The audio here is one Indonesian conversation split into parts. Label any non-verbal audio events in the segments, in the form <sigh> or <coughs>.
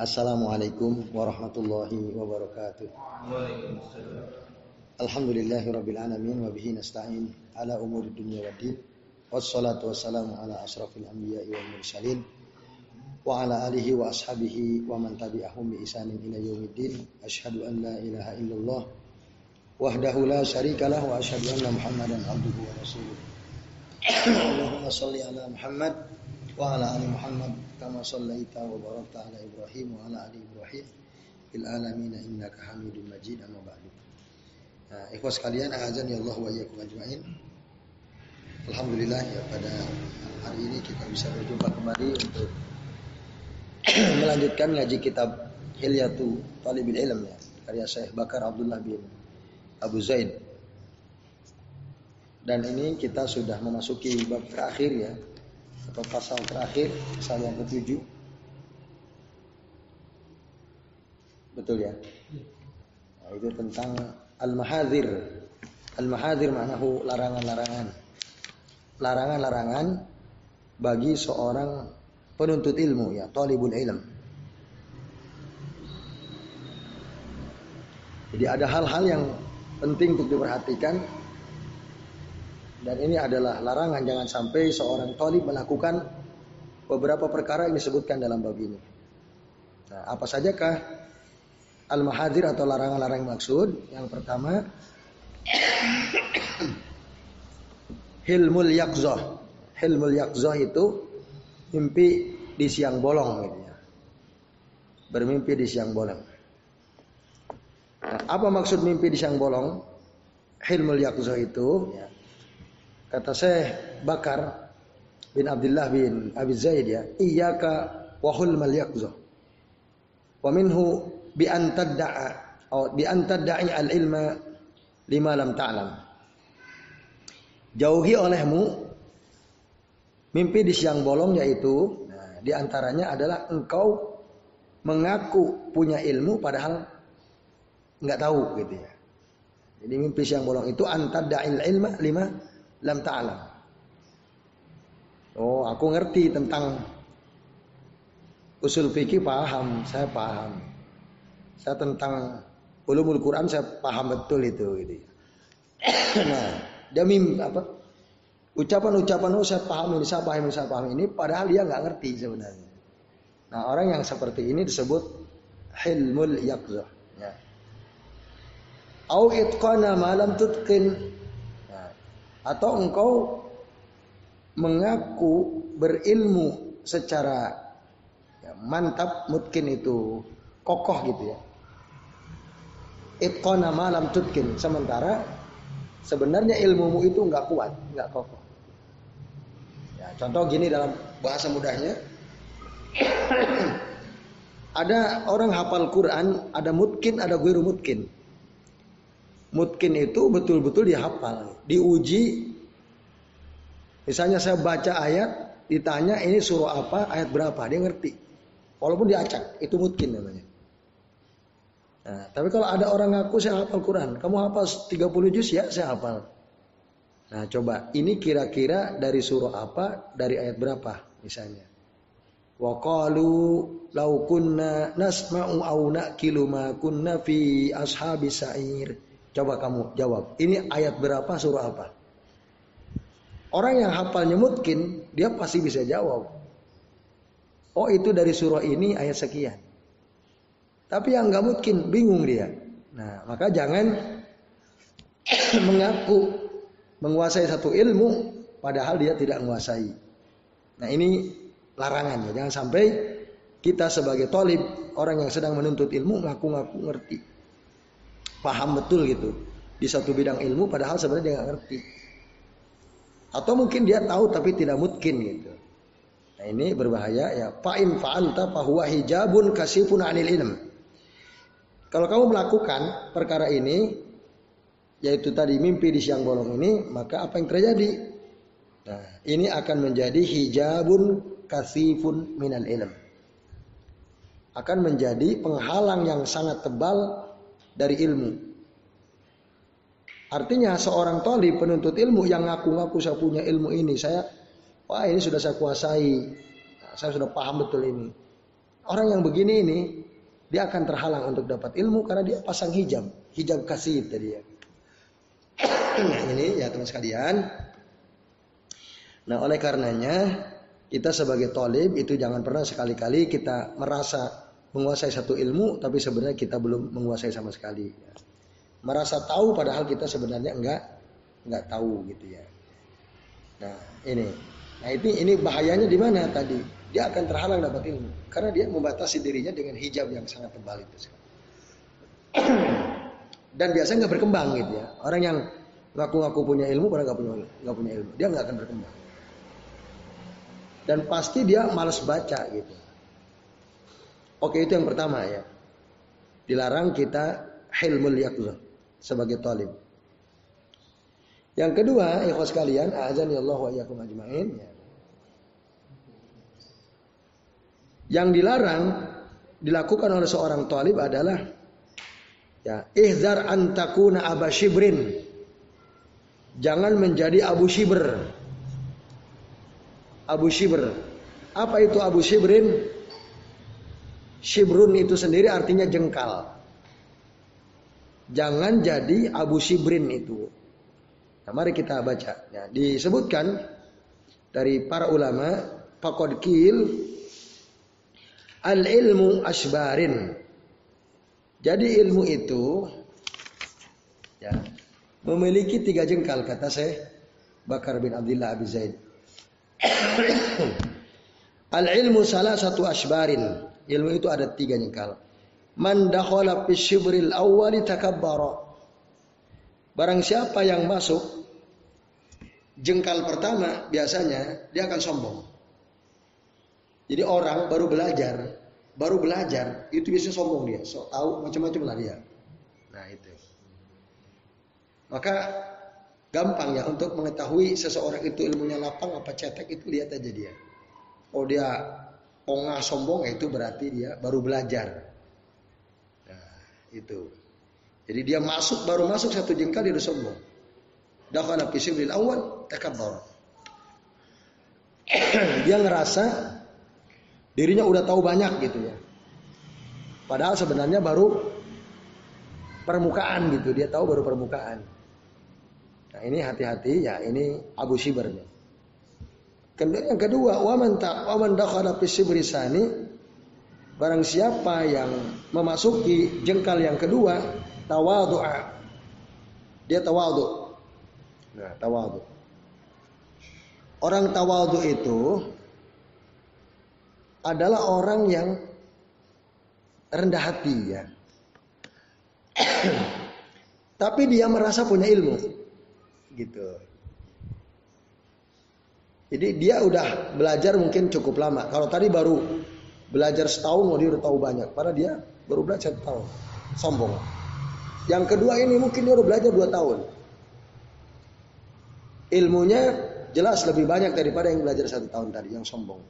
Assalamualaikum warahmatullahi wabarakatuh. Alhamdulillahi rabbil alamin wa bihi nasta'in ala umuri dunya waddin. Wassalatu wassalamu ala asrafil anbiya'i wal mursalin wa ala alihi wa ashabihi wa man tabi'ahum bi isanin ila yaumiddin. Asyhadu an la ilaha illallah wahdahu la syarika lah wa asyhadu anna Muhammadan abduhu wa rasuluh. Allahumma shalli ala Muhammad Muhammad kama shallaita wa barakta ala Ibrahim wa ala ali Ibrahim fil alamin innaka Hamidum Majid amma ba'du. Nah, ikhwas sekalian, azan ya Allah wa. Alhamdulillah ya pada hari ini kita bisa berjumpa kembali untuk <clears throat> melanjutkan ngaji kitab Hilyatu Talibil Ilm ya, karya Syekh Bakar Abdullah bin Abu Zaid. Dan ini kita sudah memasuki bab terakhir ya, atau pasal terakhir, pasal yang ketujuh. Betul ya? Nah, itu tentang al-mahadir. Al-mahadir maknahu larangan-larangan. Larangan-larangan bagi seorang penuntut ilmu ya, talibul ilm. Jadi ada hal-hal yang penting untuk diperhatikan dan ini adalah larangan jangan sampai seorang talib melakukan beberapa perkara yang disebutkan dalam bab ini. Nah, apa sajakah al-mahadir atau larangan-larangan maksud? Yang pertama <coughs> hilmul yakzoh. Hilmul yakzoh itu mimpi di siang bolong gitu ya. Bermimpi di siang bolong. Nah, apa maksud mimpi di siang bolong? Hilmul yakzoh itu ya. Kata saya Bakar bin Abdullah bin Abi Zaid ya, iyyaka wa hulmal yakzoh. Wa minhu bi an tadda'a atau bi an tadda'i al ilma lima lam ta'lam. Jauhi olehmu mimpi di siang bolong yaitu nah, di antaranya adalah engkau mengaku punya ilmu padahal nggak tahu gitu ya. Jadi mimpi siang bolong itu antada'il ilma lima lam ta'lam. Oh, aku ngerti tentang usul fikih paham, saya paham. Saya tentang ulumul Quran saya paham betul itu gitu. <coughs> nah, dia mim apa? Ucapan-ucapan oh saya paham ini, saya paham ini, saya paham ini padahal dia nggak ngerti sebenarnya. Nah, orang yang seperti ini disebut hilmul yaqzah, ya. Au itqana malam tutqin. Atau engkau mengaku berilmu secara ya, mantap mungkin itu kokoh gitu ya itqana malam tutkin. Sementara sebenarnya ilmumu itu nggak kuat, nggak kokoh. Ya, contoh gini dalam bahasa mudahnya. <clears throat> ada orang hafal Quran, ada mutkin, ada guiru mutkin. Mutkin itu betul-betul dia hafal, diuji. Misalnya saya baca ayat, ditanya ini surah apa, ayat berapa, dia ngerti. Walaupun diacak, itu mutkin namanya. Nah, tapi kalau ada orang ngaku saya hafal Quran, kamu hafal 30 juz ya, saya hafal. Nah, coba ini kira-kira dari surah apa, dari ayat berapa misalnya. Wa qalu law kunna nasma'u aw kunna fi ashabi sa'ir. Coba kamu jawab. Ini ayat berapa, surah apa? Orang yang hafalnya mungkin dia pasti bisa jawab. Oh, itu dari surah ini ayat sekian. Tapi yang nggak mungkin bingung dia. Nah, maka jangan <coughs> mengaku menguasai satu ilmu padahal dia tidak menguasai. Nah, ini larangannya. Jangan sampai kita sebagai tolib, orang yang sedang menuntut ilmu ngaku-ngaku ngerti. Paham betul gitu. Di satu bidang ilmu padahal sebenarnya dia nggak ngerti. Atau mungkin dia tahu tapi tidak mungkin gitu. Nah ini berbahaya ya. Fa'in fa'anta fahuwa hijabun kasifun anil ilm. Kalau kamu melakukan perkara ini, yaitu tadi mimpi di siang bolong ini, maka apa yang terjadi? Nah, ini akan menjadi hijabun kasifun minal ilm. Akan menjadi penghalang yang sangat tebal dari ilmu. Artinya seorang toli penuntut ilmu yang ngaku-ngaku saya punya ilmu ini, saya, wah ini sudah saya kuasai, nah, saya sudah paham betul ini. orang yang begini ini dia akan terhalang untuk dapat ilmu karena dia pasang hijab, hijab kasih tadi ya. <clears throat> ini ya teman sekalian. Nah oleh karenanya kita sebagai tolib itu jangan pernah sekali-kali kita merasa menguasai satu ilmu tapi sebenarnya kita belum menguasai sama sekali. Merasa tahu padahal kita sebenarnya enggak enggak tahu gitu ya. Nah ini, nah ini ini bahayanya di mana tadi? Dia akan terhalang dapat ilmu karena dia membatasi dirinya dengan hijab yang sangat tebal itu. <clears throat> Dan biasanya nggak berkembang gitu ya. Orang yang ngaku-ngaku punya ilmu padahal nggak punya nggak punya ilmu, dia nggak akan berkembang dan pasti dia malas baca gitu. Oke itu yang pertama ya. Dilarang kita hilmul yaqzah sebagai talib. Yang kedua, ikhwas sekalian, azan ya Allah wa ajmain. Ya. Yang dilarang dilakukan oleh seorang talib adalah ya ihzar antakuna abashibrin. Jangan menjadi Abu Shibr. Abu Shibr. Apa itu Abu Shibrin? Shibrun itu sendiri artinya jengkal. Jangan jadi Abu Shibrin itu. Nah, mari kita baca. Ya, disebutkan dari para ulama, Fakod Kil, Al ilmu asbarin. Jadi ilmu itu ya, memiliki tiga jengkal kata saya Bakar bin Abdullah Abi Zaid. <coughs> Al ilmu salah satu asbarin. Ilmu itu ada tiga nyekal. Man dakhala fi syibril awwali takabbara. Barang siapa yang masuk jengkal pertama biasanya dia akan sombong. Jadi orang baru belajar, baru belajar itu biasanya sombong dia, so tahu macam-macam lah dia. Nah itu. Maka Gampang ya untuk mengetahui seseorang itu ilmunya lapang apa cetek itu lihat aja dia. Oh dia pongah sombong itu berarti dia baru belajar. Nah, itu. Jadi dia masuk baru masuk satu jengkal dia udah sombong. Dakhala fi sibril awal takabbar. <clears throat> dia ngerasa dirinya udah tahu banyak gitu ya. Padahal sebenarnya baru permukaan gitu, dia tahu baru permukaan. Nah ini hati-hati ya ini Abu Shibr. Yang kedua, waman tak waman dakhala sani barang siapa yang memasuki jengkal yang kedua tawadhu'a. Dia tawadhu. Nah, tawadhu. Orang tawadhu itu adalah orang yang rendah hati ya. <clears throat> Tapi dia merasa punya ilmu gitu. Jadi dia udah belajar mungkin cukup lama. Kalau tadi baru belajar setahun, mau dia udah tahu banyak. Padahal dia baru belajar setahun. Sombong. Yang kedua ini mungkin dia udah belajar dua tahun. Ilmunya jelas lebih banyak daripada yang belajar satu tahun tadi, yang sombong.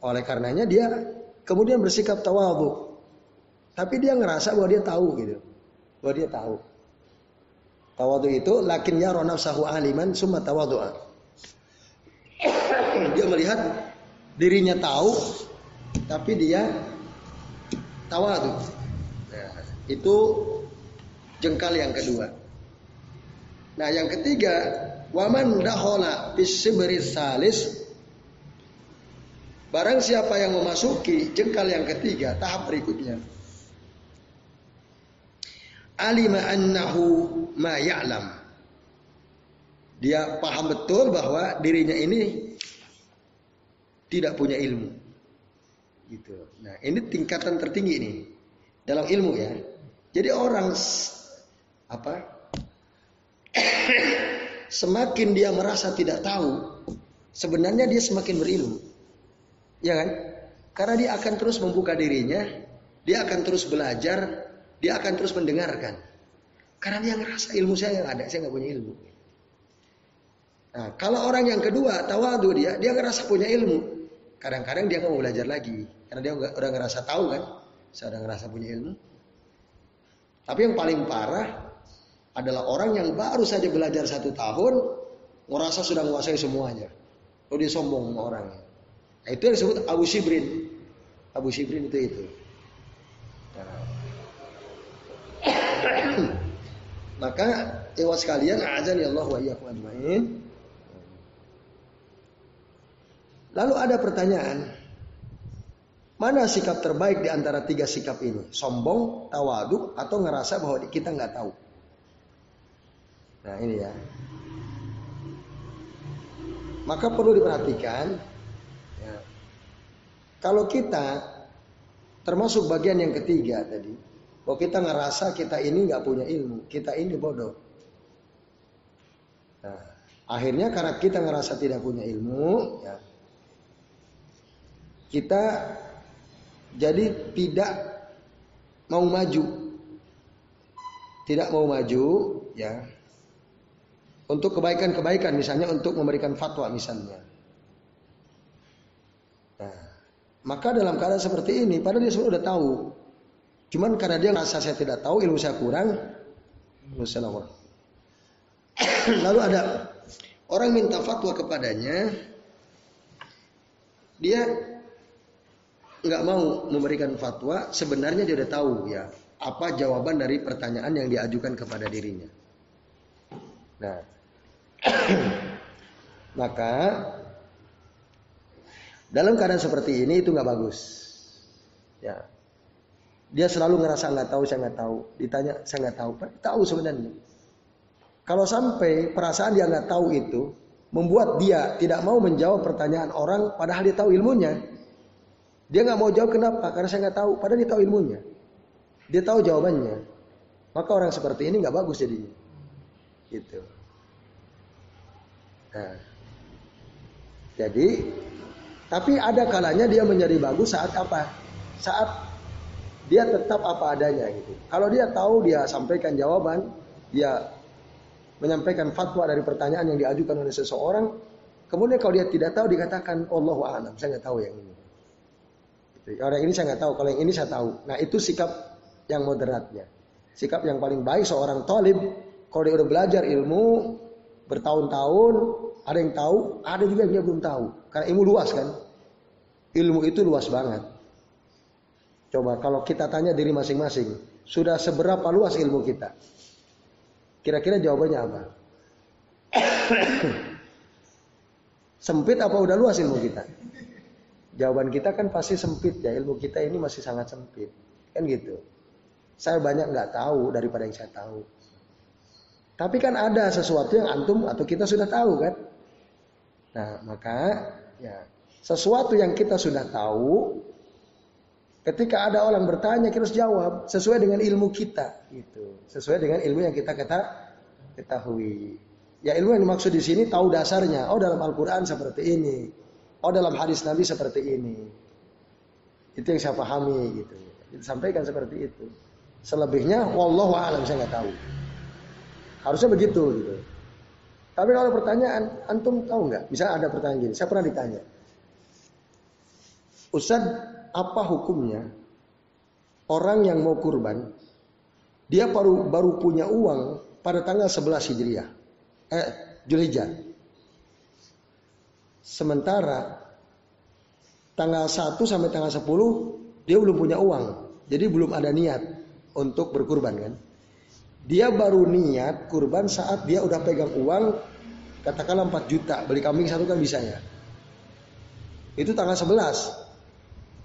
Oleh karenanya dia kemudian bersikap tawadhu. Tapi dia ngerasa bahwa dia tahu gitu. Bahwa dia tahu. Tawadu itu lakinnya ronaf sahu aliman summa tawadu'a. <coughs> dia melihat dirinya tahu tapi dia tawadu. Nah, itu jengkal yang kedua. Nah, yang ketiga, waman dahola bisibris salis Barang siapa yang memasuki jengkal yang ketiga, tahap berikutnya alima annahu ma ya'lam. Dia paham betul bahwa dirinya ini tidak punya ilmu. Gitu. Nah, ini tingkatan tertinggi ini dalam ilmu ya. Jadi orang apa? <coughs> semakin dia merasa tidak tahu, sebenarnya dia semakin berilmu. Ya kan? Karena dia akan terus membuka dirinya, dia akan terus belajar, dia akan terus mendengarkan. Karena dia ngerasa ilmu saya yang ada, saya nggak punya ilmu. Nah, kalau orang yang kedua tawadu dia, dia ngerasa punya ilmu. Kadang-kadang dia nggak mau belajar lagi, karena dia udah ngerasa tahu kan, saya udah ngerasa punya ilmu. Tapi yang paling parah adalah orang yang baru saja belajar satu tahun, ngerasa sudah menguasai semuanya. Lalu dia sombong sama orangnya. Nah, itu yang disebut Abu Shibrin. Abu Shibrin itu itu. Nah. Maka lewat sekalian azan ya Allah wa ajmain. Lalu ada pertanyaan, mana sikap terbaik di antara tiga sikap ini? Sombong, tawadu, atau ngerasa bahwa kita nggak tahu? Nah ini ya. Maka perlu diperhatikan, ya, kalau kita termasuk bagian yang ketiga tadi, bahwa kita ngerasa kita ini nggak punya ilmu, kita ini bodoh. Nah, akhirnya karena kita ngerasa tidak punya ilmu, ya, kita jadi tidak mau maju. Tidak mau maju ya. Untuk kebaikan-kebaikan misalnya untuk memberikan fatwa misalnya. Nah, maka dalam keadaan seperti ini padahal dia sudah tahu. Cuman karena dia merasa saya tidak tahu, ilmu saya kurang, Lalu ada orang minta fatwa kepadanya, dia nggak mau memberikan fatwa, sebenarnya dia udah tahu ya apa jawaban dari pertanyaan yang diajukan kepada dirinya. Nah, <clears throat> maka dalam keadaan seperti ini itu nggak bagus. Ya, dia selalu ngerasa nggak tahu, saya nggak tahu. Ditanya, saya nggak tahu. Tahu sebenarnya. Kalau sampai perasaan dia nggak tahu itu membuat dia tidak mau menjawab pertanyaan orang, padahal dia tahu ilmunya, dia nggak mau jawab kenapa? Karena saya nggak tahu. Padahal dia tahu ilmunya. Dia tahu jawabannya. Maka orang seperti ini nggak bagus jadinya. Gitu. Nah, jadi, tapi ada kalanya dia menjadi bagus saat apa? Saat dia tetap apa adanya gitu. Kalau dia tahu dia sampaikan jawaban, dia menyampaikan fatwa dari pertanyaan yang diajukan oleh seseorang, kemudian kalau dia tidak tahu dikatakan Allah alam, saya nggak tahu yang ini. Kalau yang ini saya nggak tahu, kalau yang ini saya tahu. Nah itu sikap yang moderatnya. Sikap yang paling baik seorang talib, kalau dia udah belajar ilmu bertahun-tahun, ada yang tahu, ada juga yang dia belum tahu. Karena ilmu luas kan. Ilmu itu luas banget. Coba kalau kita tanya diri masing-masing, sudah seberapa luas ilmu kita? Kira-kira jawabannya apa? <coughs> Sempit apa udah luas ilmu kita? Jawaban kita kan pasti sempit ya, ilmu kita ini masih sangat sempit. Kan gitu. Saya banyak nggak tahu daripada yang saya tahu. Tapi kan ada sesuatu yang antum atau kita sudah tahu kan. Nah maka ya sesuatu yang kita sudah tahu ketika ada orang bertanya kita harus jawab sesuai dengan ilmu kita gitu sesuai dengan ilmu yang kita kata ketahui ya ilmu yang dimaksud di sini tahu dasarnya oh dalam Al-Quran seperti ini Oh dalam hadis Nabi seperti ini. Itu yang saya pahami gitu. Disampaikan seperti itu. Selebihnya wallahu alam saya nggak tahu. Harusnya begitu gitu. Tapi kalau pertanyaan, antum tahu nggak? Bisa ada pertanyaan gini. Saya pernah ditanya. Ustaz, apa hukumnya orang yang mau kurban, dia baru baru punya uang pada tanggal 11 Hijriah. Eh, Julhijjah. Sementara tanggal 1 sampai tanggal 10 dia belum punya uang. Jadi belum ada niat untuk berkurban kan. Dia baru niat kurban saat dia udah pegang uang katakanlah 4 juta. Beli kambing satu kan bisa ya. Itu tanggal 11.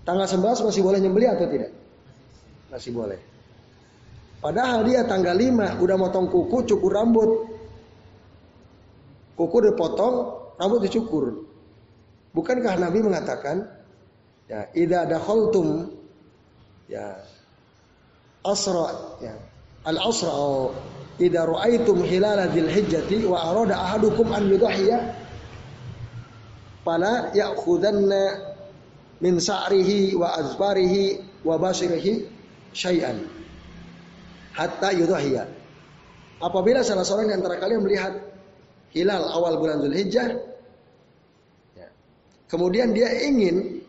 Tanggal 11 masih boleh nyembeli atau tidak? Masih boleh. Padahal dia tanggal 5 udah motong kuku, cukur rambut. Kuku dipotong, rambut dicukur. Bukankah Nabi mengatakan ya idza dakhaltum ya asra ya al asra idza ra'aitum hilal dzil hijjati wa arada ahadukum an yudhiya fala ya'khudanna min sa'rihi wa azbarihi wa basirihi syai'an hatta yudhiya apabila salah seorang di antara kalian melihat hilal awal bulan Zulhijjah kemudian dia ingin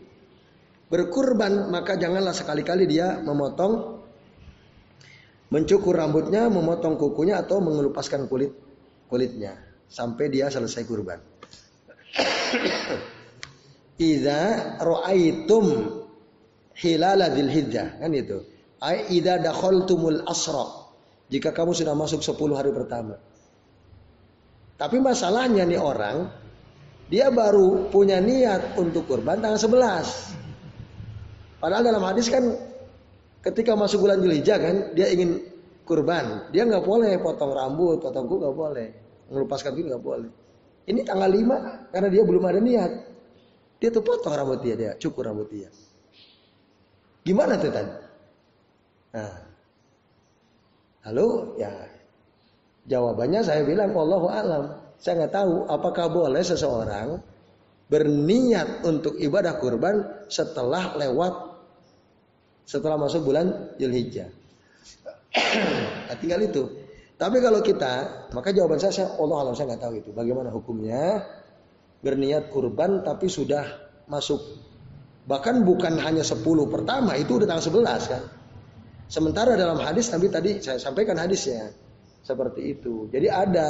berkurban, maka janganlah sekali-kali dia memotong, mencukur rambutnya, memotong kukunya atau mengelupaskan kulit kulitnya sampai dia selesai kurban. Idza ra'aitum hilala dzilhijjah kan itu. Ai idza dakhaltumul asra. Jika kamu sudah masuk 10 hari pertama. Tapi masalahnya nih orang dia baru punya niat untuk kurban tanggal 11. Padahal dalam hadis kan ketika masuk bulan Zulhijjah kan dia ingin kurban. Dia nggak boleh potong rambut, potong kuku nggak boleh. Melupaskan kuku nggak boleh. Ini tanggal 5 karena dia belum ada niat. Dia tuh potong rambut dia, dia cukur rambut dia. Gimana tuh tadi? Nah, lalu ya jawabannya saya bilang Allah alam. Saya nggak tahu apakah boleh seseorang berniat untuk ibadah kurban setelah lewat setelah masuk bulan Zulhijjah. <clears throat> nah, tinggal itu. Tapi kalau kita, maka jawaban saya, saya Allah alam saya nggak tahu itu. Bagaimana hukumnya berniat kurban tapi sudah masuk bahkan bukan hanya 10 pertama itu udah tanggal 11 kan. Sementara dalam hadis Nabi tadi saya sampaikan hadisnya seperti itu. Jadi ada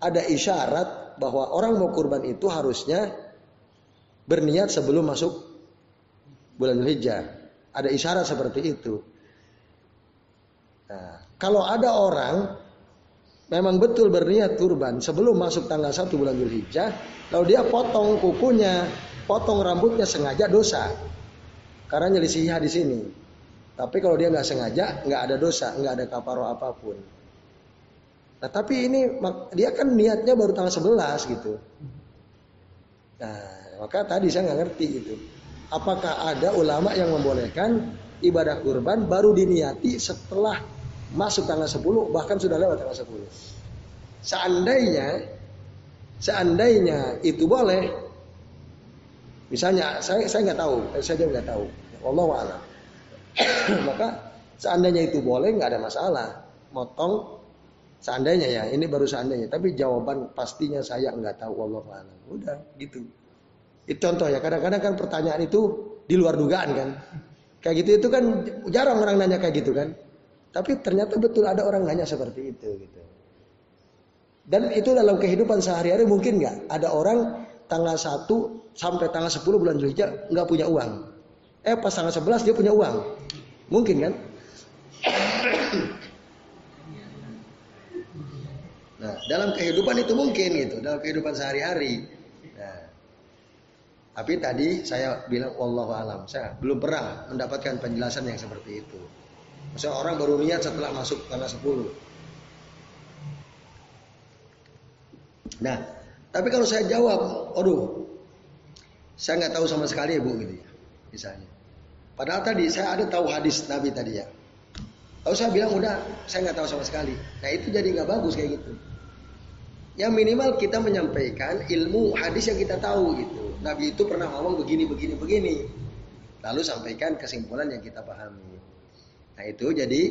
ada isyarat bahwa orang mau kurban itu harusnya berniat sebelum masuk bulan Hijjah. Ada isyarat seperti itu. Nah, kalau ada orang memang betul berniat kurban sebelum masuk tanggal 1 bulan Zulhijjah, lalu dia potong kukunya, potong rambutnya sengaja dosa. Karena nyelisih di sini. Tapi kalau dia nggak sengaja, nggak ada dosa, nggak ada kaparo apa pun. Nah tapi ini dia kan niatnya baru tanggal 11 gitu. Nah maka tadi saya nggak ngerti gitu. Apakah ada ulama yang membolehkan ibadah kurban baru diniati setelah masuk tanggal 10 bahkan sudah lewat tanggal 10. Seandainya seandainya itu boleh misalnya saya saya nggak tahu, saya juga nggak tahu. Allah a'lam. <coughs> Maka seandainya itu boleh nggak ada masalah. Motong seandainya ya, ini baru seandainya. Tapi jawaban pastinya saya nggak tahu Allah a'lam. Udah gitu. Itu contoh ya. Kadang-kadang kan pertanyaan itu di luar dugaan kan. Kayak gitu itu kan jarang orang nanya kayak gitu kan. Tapi ternyata betul ada orang nanya seperti itu gitu. Dan itu dalam kehidupan sehari-hari mungkin nggak ada orang tanggal 1 sampai tanggal 10 bulan Zulhijjah nggak punya uang. Eh pas tanggal 11 dia punya uang. Mungkin kan? Nah, dalam kehidupan itu mungkin gitu, dalam kehidupan sehari-hari. Nah, tapi tadi saya bilang wallahu alam, saya belum pernah mendapatkan penjelasan yang seperti itu. Misalnya orang baru niat setelah masuk tanggal 10. Nah, tapi kalau saya jawab, aduh, saya nggak tahu sama sekali ya bu, gitu ya, misalnya. Padahal tadi saya ada tahu hadis Nabi tadi ya. Lalu saya bilang udah, saya nggak tahu sama sekali. Nah itu jadi nggak bagus kayak gitu. Yang minimal kita menyampaikan ilmu hadis yang kita tahu gitu. Nabi itu pernah ngomong begini, begini, begini. Lalu sampaikan kesimpulan yang kita pahami. Nah itu jadi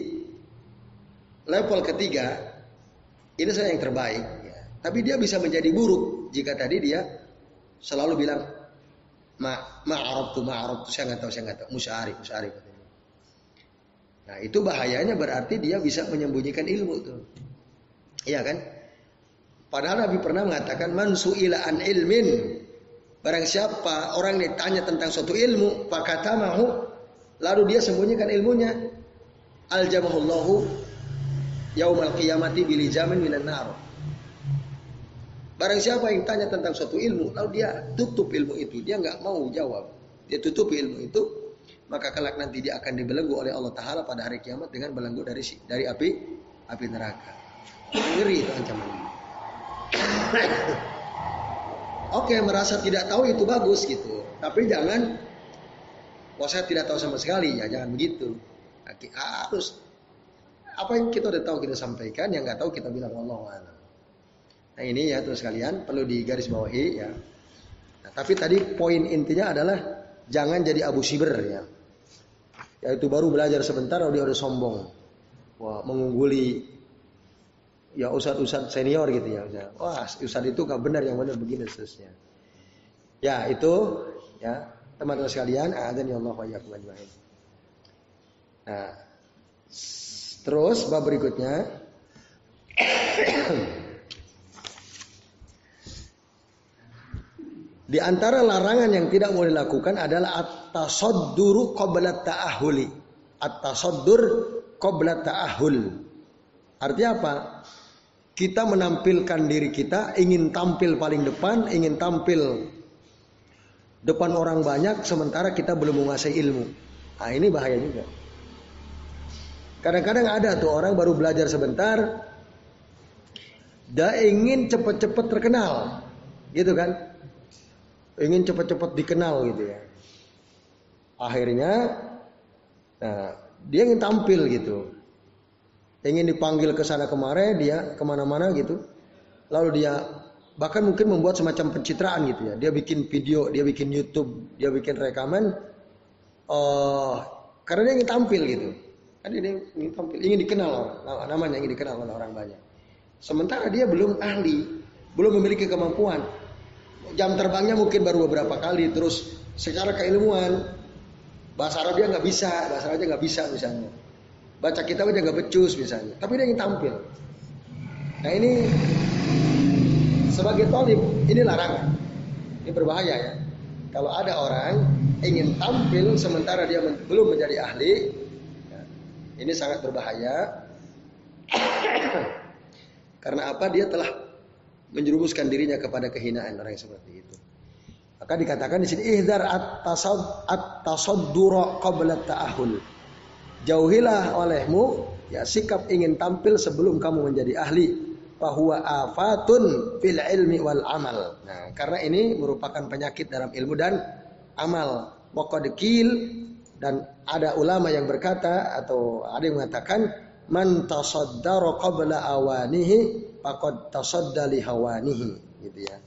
level ketiga ini saya yang terbaik. Ya. Tapi dia bisa menjadi buruk jika tadi dia selalu bilang ma ma'arab tuh ma'arab tuh saya nggak tahu saya nggak tahu musyari musyari. Nah itu bahayanya berarti dia bisa menyembunyikan ilmu tuh. Iya kan? Padahal Nabi pernah mengatakan man su'ila an ilmin Barang siapa orang ditanya tentang suatu ilmu, pakata mahu, lalu dia sembunyikan ilmunya, aljamahullahu yaumal qiyamati bili jamin minan nar. Barang siapa yang tanya tentang suatu ilmu, lalu dia tutup ilmu itu, dia nggak mau jawab, dia tutup ilmu itu, maka kelak nanti dia akan dibelenggu oleh Allah Taala pada hari kiamat dengan belenggu dari dari api api neraka. Ngeri itu ancaman. <coughs> Oke, merasa tidak tahu itu bagus gitu, tapi jangan, wah saya tidak tahu sama sekali ya, jangan begitu harus apa yang kita udah tahu kita sampaikan, yang nggak tahu kita bilang Allah Nah ini ya terus kalian perlu digarisbawahi ya. Nah, tapi tadi poin intinya adalah jangan jadi abu siber ya. Yaitu baru belajar sebentar dia udah sombong. Wah, mengungguli ya ustad-ustad senior gitu ya. Wah, ustad itu gak benar yang benar begini seterusnya. Ya, itu ya teman-teman sekalian, ada ya Allah wa Nah, terus bab berikutnya Di antara larangan yang tidak boleh dilakukan adalah at-tasadduru qabla ta'ahuli. At-tasaddur qabla ta'ahul. Artinya apa? Kita menampilkan diri kita, ingin tampil paling depan, ingin tampil depan orang banyak, sementara kita belum menguasai ilmu. Nah ini bahaya juga. Kadang-kadang ada tuh orang baru belajar sebentar, dia ingin cepat-cepat terkenal, gitu kan? ingin cepat-cepat dikenal gitu ya. Akhirnya, nah, dia ingin tampil gitu, ingin dipanggil ke sana kemari, dia ke mana-mana gitu. Lalu dia bahkan mungkin membuat semacam pencitraan gitu ya. Dia bikin video, dia bikin YouTube, dia bikin rekaman, uh, karena dia ingin tampil gitu. Kan dia ingin tampil, ingin dikenal orang, namanya ingin dikenal oleh orang banyak. Sementara dia belum ahli, belum memiliki kemampuan. Jam terbangnya mungkin baru beberapa kali terus secara keilmuan. Bahasa Arab dia nggak bisa bahasa Arabnya nggak bisa misalnya. Baca kitab aja nggak becus misalnya. Tapi dia ingin tampil. Nah ini sebagai tolib ini larangan. Ini berbahaya ya. Kalau ada orang ingin tampil sementara dia belum menjadi ahli ini sangat berbahaya <clears throat> karena apa dia telah menjerumuskan dirinya kepada kehinaan orang yang seperti itu. Maka dikatakan di sini ihdar at-tasaddura qabla ta'ahul. Jauhilah olehmu ya sikap ingin tampil sebelum kamu menjadi ahli bahwa afatun fil ilmi wal amal. Nah, karena ini merupakan penyakit dalam ilmu dan amal. Waqadqil dan ada ulama yang berkata atau ada yang mengatakan man tasaddara qabla awanihi faqad tasadda li hawanihi gitu ya.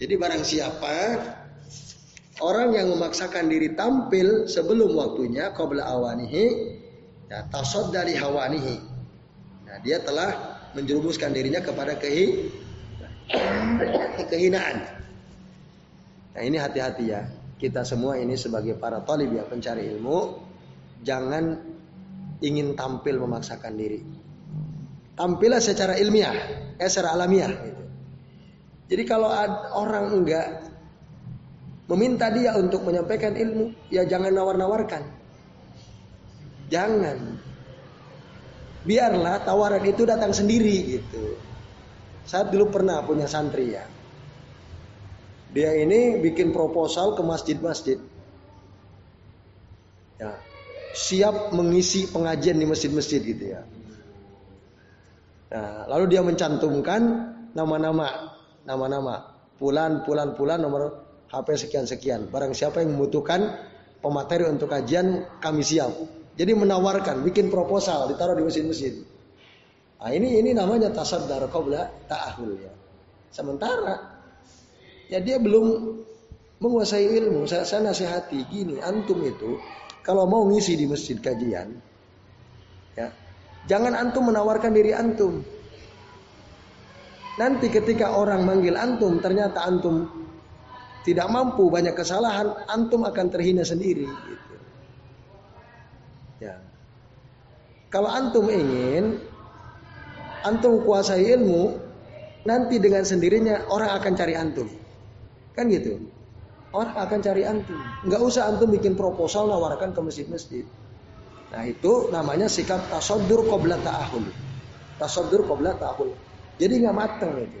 Jadi barang siapa orang yang memaksakan diri tampil sebelum waktunya qabla awanihi ya tasadda li hawanihi. Nah, dia telah menjerumuskan dirinya kepada kehi <coughs> kehinaan. Nah, ini hati-hati ya. Kita semua ini sebagai para talib yang pencari ilmu jangan ingin tampil memaksakan diri. Tampillah secara ilmiah, eh, secara alamiah. Gitu. Jadi kalau orang enggak meminta dia untuk menyampaikan ilmu, ya jangan nawar-nawarkan. Jangan. Biarlah tawaran itu datang sendiri gitu. Saat dulu pernah punya santri ya. Dia ini bikin proposal ke masjid-masjid. Ya, siap mengisi pengajian di masjid-masjid gitu ya. Nah, lalu dia mencantumkan nama-nama, nama-nama, pulan, pulan, pulan, nomor HP sekian sekian. Barang siapa yang membutuhkan pemateri untuk kajian, kami siap. Jadi menawarkan, bikin proposal, ditaruh di masjid-masjid. Nah, ini ini namanya tasaddar qabla ta'ahul ya. Sementara ya dia belum menguasai ilmu. Saya, saya nasihati gini, antum itu kalau mau ngisi di masjid kajian, ya Jangan antum menawarkan diri antum. Nanti ketika orang manggil antum, ternyata antum tidak mampu, banyak kesalahan, antum akan terhina sendiri. Gitu. Ya. Kalau antum ingin, antum kuasai ilmu, nanti dengan sendirinya orang akan cari antum. Kan gitu. Orang akan cari antum. Nggak usah antum bikin proposal nawarkan ke masjid-masjid. Nah itu namanya sikap tasodur qabla ta'ahul. Tasodur qabla ta'ahul. Jadi nggak matang itu.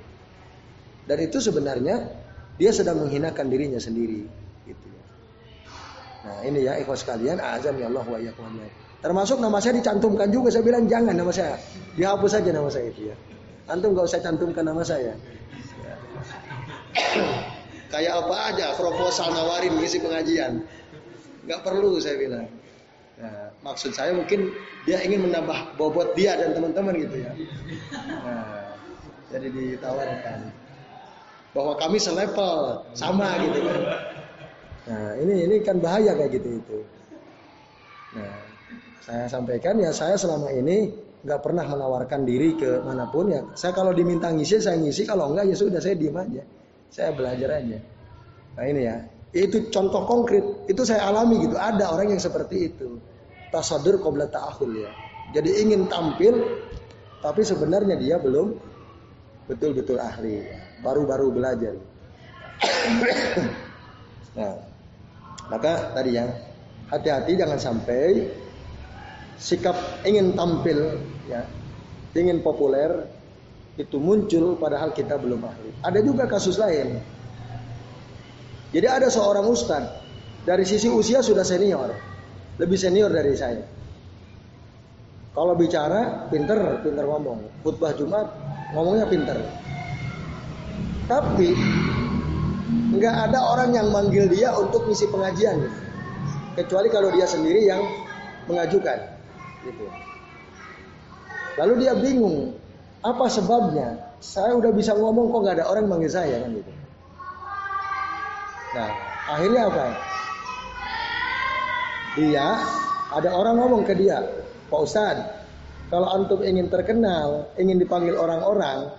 Dan itu sebenarnya dia sedang menghinakan dirinya sendiri. Gitu ya. Nah ini ya ikhwas sekalian, azan ya Allah wa Termasuk nama saya dicantumkan juga, saya bilang jangan nama saya. Dihapus saja nama saya itu ya. Antum nggak usah cantumkan nama saya. Ya. Kayak apa aja proposal nawarin ngisi pengajian. Nggak perlu saya bilang. Nah, maksud saya mungkin dia ingin menambah bobot dia dan teman-teman gitu ya. Nah, jadi ditawarkan bahwa kami selevel sama gitu kan. Nah, ini ini kan bahaya kayak gitu itu. Nah, saya sampaikan ya saya selama ini nggak pernah menawarkan diri ke mana pun ya. Saya kalau diminta ngisi saya ngisi, kalau enggak ya sudah saya diem aja. Saya belajar aja. Nah ini ya, itu contoh konkret. Itu saya alami gitu. Ada orang yang seperti itu tasadur qabla ta'ahul ya. Jadi ingin tampil tapi sebenarnya dia belum betul-betul ahli, baru-baru belajar. <coughs> Nah, maka tadi ya, hati-hati jangan sampai sikap ingin tampil ya, ingin populer itu muncul padahal kita belum ahli. Ada juga kasus lain. Jadi ada seorang ustadz dari sisi usia sudah senior, lebih senior dari saya. Kalau bicara pinter, pinter ngomong. Khutbah Jumat ngomongnya pinter. Tapi nggak ada orang yang manggil dia untuk misi pengajian kecuali kalau dia sendiri yang mengajukan gitu lalu dia bingung apa sebabnya saya udah bisa ngomong kok nggak ada orang manggil saya kan gitu nah akhirnya apa dia ada orang ngomong ke dia Pak Ustadz kalau antum ingin terkenal ingin dipanggil orang-orang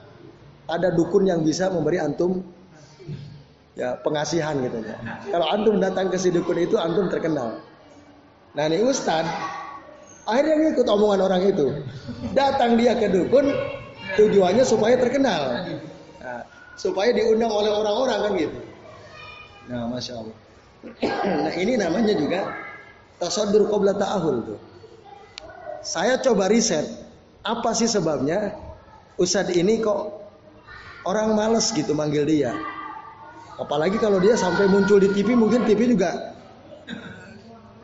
ada dukun yang bisa memberi antum ya pengasihan gitu ya. Kalau antum datang ke si dukun itu antum terkenal. Nah ini Ustad akhirnya ngikut omongan orang itu. Datang dia ke dukun tujuannya supaya terkenal. Supaya diundang oleh orang-orang kan gitu. Nah masya Allah. <clears throat> nah ini namanya juga tasadur qabla ta'ahul tuh. Saya coba riset apa sih sebabnya Ustadz ini kok orang males gitu manggil dia. Apalagi kalau dia sampai muncul di TV mungkin TV juga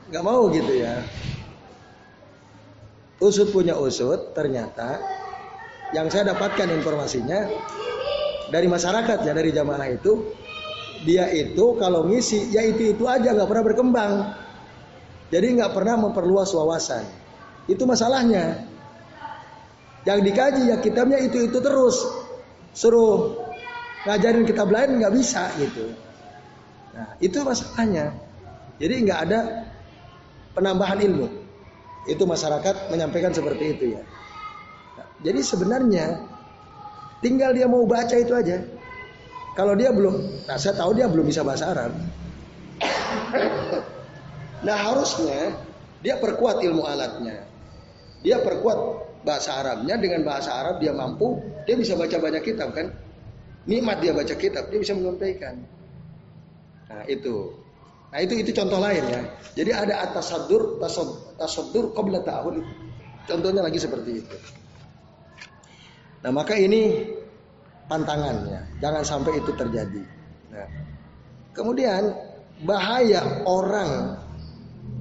nggak mau gitu ya. Usut punya usut ternyata yang saya dapatkan informasinya dari masyarakat ya dari jamaah itu dia itu kalau ngisi ya itu itu aja nggak pernah berkembang jadi nggak pernah memperluas wawasan itu masalahnya yang dikaji ya kitabnya itu itu terus suruh ngajarin kita lain nggak bisa gitu. Nah itu masalahnya. Jadi nggak ada penambahan ilmu. Itu masyarakat menyampaikan seperti itu ya. Jadi sebenarnya tinggal dia mau baca itu aja. Kalau dia belum, nah saya tahu dia belum bisa bahasa Arab. nah harusnya dia perkuat ilmu alatnya. Dia perkuat bahasa Arabnya dengan bahasa Arab dia mampu, dia bisa baca banyak kitab kan. Nikmat dia baca kitab, dia bisa menyampaikan. Nah, itu. Nah, itu itu contoh lain ya. Jadi ada atas sadur, tasadur qabla ta'hud. Contohnya lagi seperti itu. Nah, maka ini tantangannya. Jangan sampai itu terjadi. Nah, kemudian bahaya orang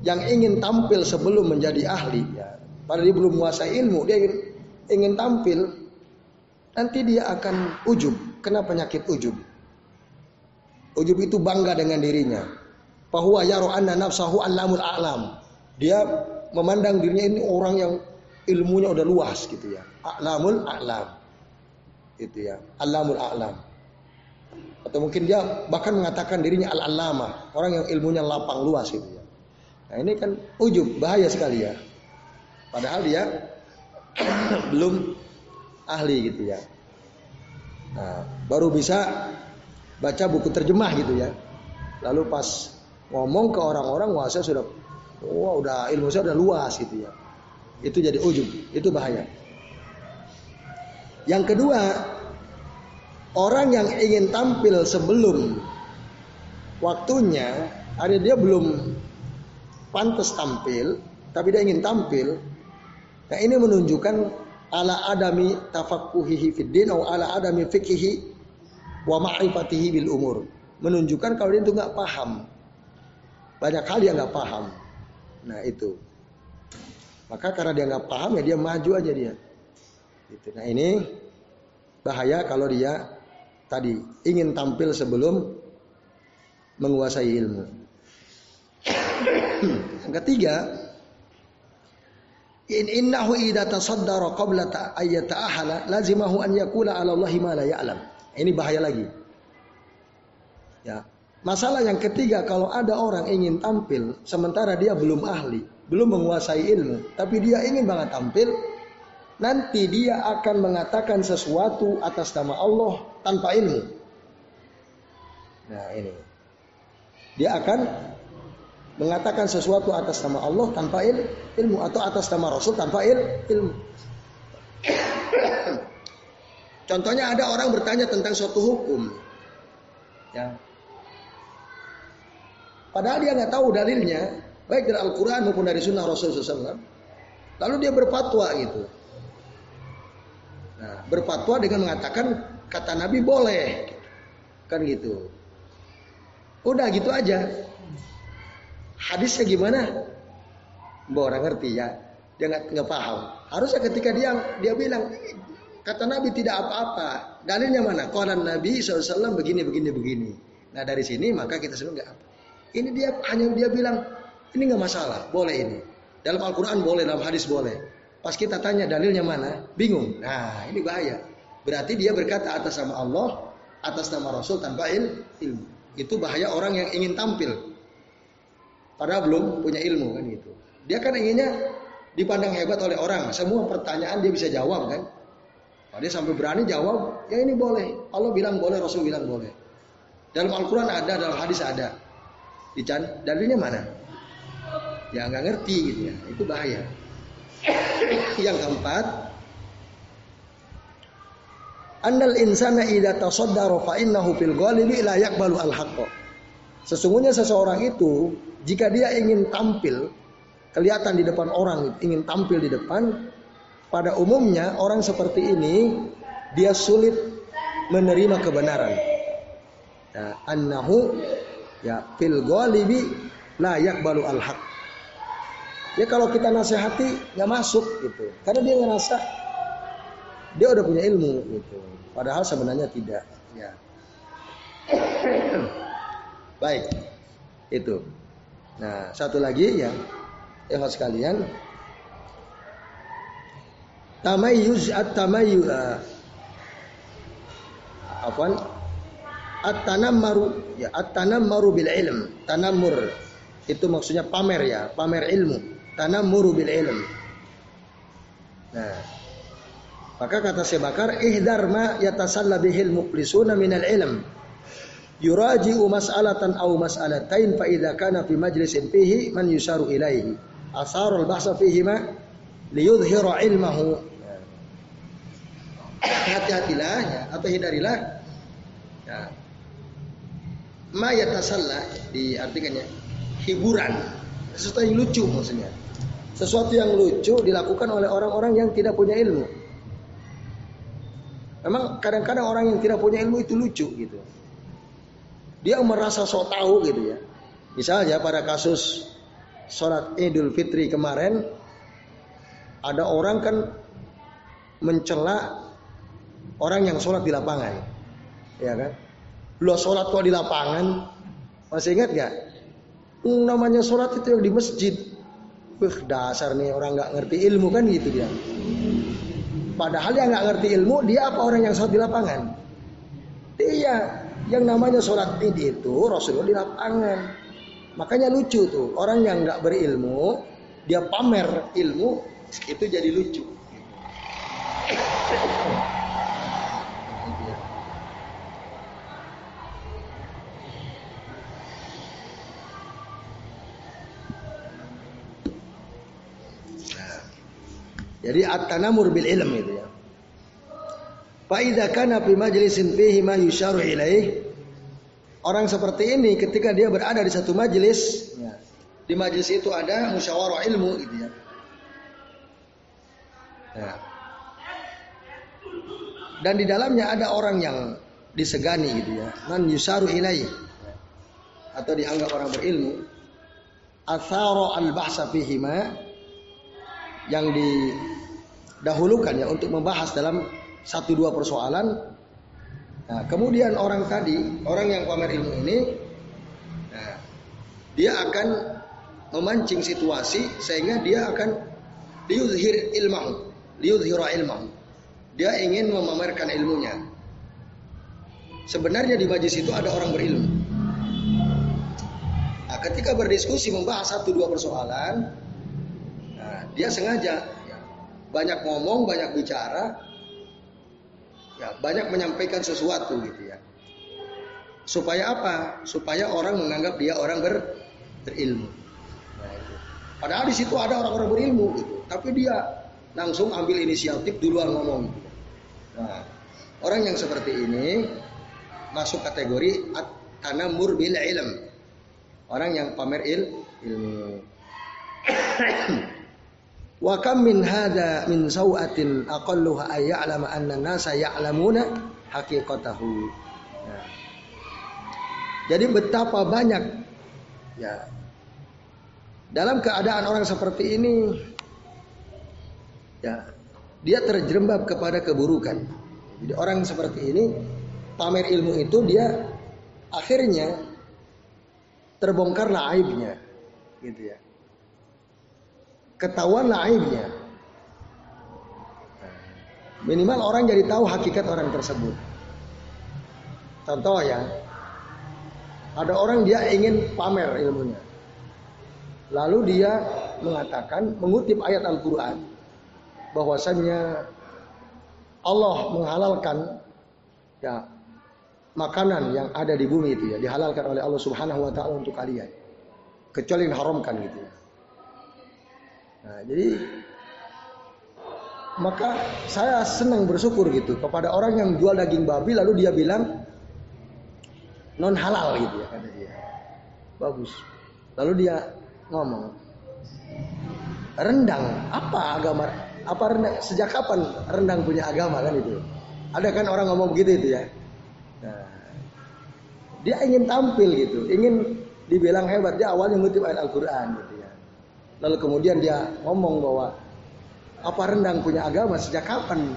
yang ingin tampil sebelum menjadi ahli ya. Padahal dia belum menguasai ilmu, dia ingin, ingin tampil nanti dia akan ujub kena penyakit ujub. Ujub itu bangga dengan dirinya. Bahwa yaro anna nafsahu alamul a'lam. Dia memandang dirinya ini orang yang ilmunya udah luas gitu ya. A'lamul a'lam. Itu ya. Alamul a'lam. Atau mungkin dia bahkan mengatakan dirinya al-alama. Orang yang ilmunya lapang luas gitu ya. Nah ini kan ujub. Bahaya sekali ya. Padahal dia <coughs> belum ahli gitu ya. Nah, baru bisa baca buku terjemah gitu ya. Lalu pas ngomong ke orang-orang wah saya sudah wah udah ilmu saya udah luas gitu ya. Itu jadi ujub, itu bahaya. Yang kedua, orang yang ingin tampil sebelum waktunya, ada dia belum pantas tampil, tapi dia ingin tampil. Nah ini menunjukkan ala adami tafaqquhihi fid din atau ala adami fiqhihi wa ma'rifatihi bil umur. Menunjukkan kalau dia itu nggak paham. Banyak hal dia nggak paham. Nah itu. Maka karena dia nggak paham ya dia maju aja dia. Gitu. Nah ini bahaya kalau dia tadi ingin tampil sebelum menguasai ilmu. Yang ketiga, In innahu idza tasaddara qabla ayyata'ahala lazimahu an yaqula 'ala Allahi ma la ya'lam. Ini bahaya lagi. Ya. Masalah yang ketiga kalau ada orang ingin tampil sementara dia belum ahli, belum menguasai ilmu, tapi dia ingin banget tampil, nanti dia akan mengatakan sesuatu atas nama Allah tanpa ilmu. Nah, ini. Dia akan mengatakan sesuatu atas nama Allah tanpa il, ilmu atau atas nama Rasul tanpa il, ilmu. <coughs> Contohnya ada orang bertanya tentang suatu hukum. Ya. Padahal dia nggak tahu dalilnya, baik dari Al-Quran maupun dari Sunnah Rasulullah SAW. Lalu dia berfatwa gitu. Berfatwa dengan mengatakan kata Nabi boleh, kan gitu. Udah gitu aja. Hadisnya gimana? Mbak orang ngerti ya. Dia nggak nggak paham. Harusnya ketika dia dia bilang kata Nabi tidak apa-apa. Dalilnya mana? Kalau Nabi SAW begini begini begini. Nah dari sini maka kita sebut nggak. Ini dia hanya dia bilang ini nggak masalah, boleh ini. Dalam Al-Quran boleh, dalam hadis boleh. Pas kita tanya dalilnya mana, bingung. Nah ini bahaya. Berarti dia berkata atas nama Allah, atas nama Rasul tanpa ilmu. Itu bahaya orang yang ingin tampil. Padahal belum punya ilmu kan gitu. Dia kan inginnya dipandang hebat oleh orang. Semua pertanyaan dia bisa jawab kan. Kalau dia sampai berani jawab, ya ini boleh. Allah bilang boleh, Rasul bilang boleh. Dalam Al-Quran ada, dalam hadis ada. Dican, dalilnya mana? Ya nggak ngerti gitu ya. Itu bahaya. Yang keempat, Andal insana idza tasaddara fa innahu fil ghalibi la yaqbalu al haqq. Sesungguhnya seseorang itu jika dia ingin tampil kelihatan di depan orang, ingin tampil di depan, pada umumnya orang seperti ini dia sulit menerima kebenaran. Ya, annahu ya fil ghalibi la yaqbalu al haqq. Ya kalau kita nasihati nggak masuk gitu, karena dia ngerasa dia udah punya ilmu gitu. Padahal sebenarnya tidak. Ya. <clears throat> Baik, itu. Nah, satu lagi ya, ya sekalian. Tamayuz at tamayu uh, apa? At tanammaru ya at tanammaru bil ilm. Tanammur itu maksudnya pamer ya, pamer ilmu. Tanammuru bil ilm. Nah, maka kata Sebakar, ihdar ma yatasalla bihil muflisuna minal ilm. Yuraji'u mas'alatan aw mas'alatain fa idza kana fi majlisin fihi man yusaru ilaihi. Asarul bahsa fihi ma liyudhhira ilmahu. Hati-hatilah ya, atau hindarilah ya. Ma yatasalla diartikannya hiburan, sesuatu yang lucu maksudnya. Sesuatu yang lucu dilakukan oleh orang-orang yang tidak punya ilmu. Memang kadang-kadang orang yang tidak punya ilmu itu lucu gitu. Dia merasa sok tahu gitu ya. Misalnya pada kasus sholat Idul Fitri kemarin, ada orang kan mencela orang yang sholat di lapangan, ya kan? Lu sholat kok di lapangan, masih ingat gak? Namanya sholat itu yang di masjid. Wih dasar nih orang nggak ngerti ilmu kan gitu dia. Padahal yang nggak ngerti ilmu, dia apa orang yang sholat di lapangan? Dia yang namanya sholat id itu Rasulullah di lapangan. Makanya lucu tuh orang yang nggak berilmu, dia pamer ilmu itu jadi lucu. Jadi at-tanamur bil ilm itu ya. Fa idza kana fi majlisin fihi ma ilaih Orang seperti ini ketika dia berada di satu majlis, ya, di majlis itu ada musyawarah ilmu gitu ya. ya. Dan di dalamnya ada orang yang disegani gitu ya. Man yusaru ilaih atau dianggap orang berilmu. Athara al-bahsa fihima yang didahulukan ya untuk membahas dalam satu dua persoalan. Nah, kemudian orang tadi, orang yang pamer ilmu ini, nah, dia akan memancing situasi sehingga dia akan liudhir ilmahu, liudhira ilmahu. Dia ingin memamerkan ilmunya. Sebenarnya di majlis itu ada orang berilmu. Nah, ketika berdiskusi membahas satu dua persoalan, dia sengaja banyak ngomong, banyak bicara, ya banyak menyampaikan sesuatu gitu ya. Supaya apa? Supaya orang menganggap dia orang ber, berilmu. Nah, Padahal di situ ada orang-orang berilmu gitu, tapi dia langsung ambil inisiatif duluan ngomong. Gitu. Nah, orang yang seperti ini masuk kategori at-tanamur bil ilm. Orang yang pamer il, ilmu. <coughs> Wa kam min hada min sawatin aqalluha ay ya'lama anna nasa ya'lamuna haqiqatahu. Ya. Jadi betapa banyak ya dalam keadaan orang seperti ini ya dia terjerembab kepada keburukan. Jadi orang seperti ini pamer ilmu itu dia akhirnya terbongkarlah aibnya gitu ya ketahuan aibnya. Minimal orang jadi tahu hakikat orang tersebut. Contoh ya, ada orang dia ingin pamer ilmunya. Lalu dia mengatakan, mengutip ayat Al-Quran, bahwasannya Allah menghalalkan ya makanan yang ada di bumi itu ya dihalalkan oleh Allah Subhanahu wa taala untuk kalian. Kecuali yang haramkan gitu ya. Nah, jadi maka saya senang bersyukur gitu kepada orang yang jual daging babi lalu dia bilang non halal gitu ya kata dia. Bagus. Lalu dia ngomong rendang apa agama apa rendang sejak kapan rendang punya agama? kan itu. Ada kan orang ngomong begitu itu ya. Nah, dia ingin tampil gitu ingin dibilang hebat. Dia awalnya ngutip ayat Al-Quran gitu Lalu kemudian dia ngomong bahwa apa rendang punya agama sejak kapan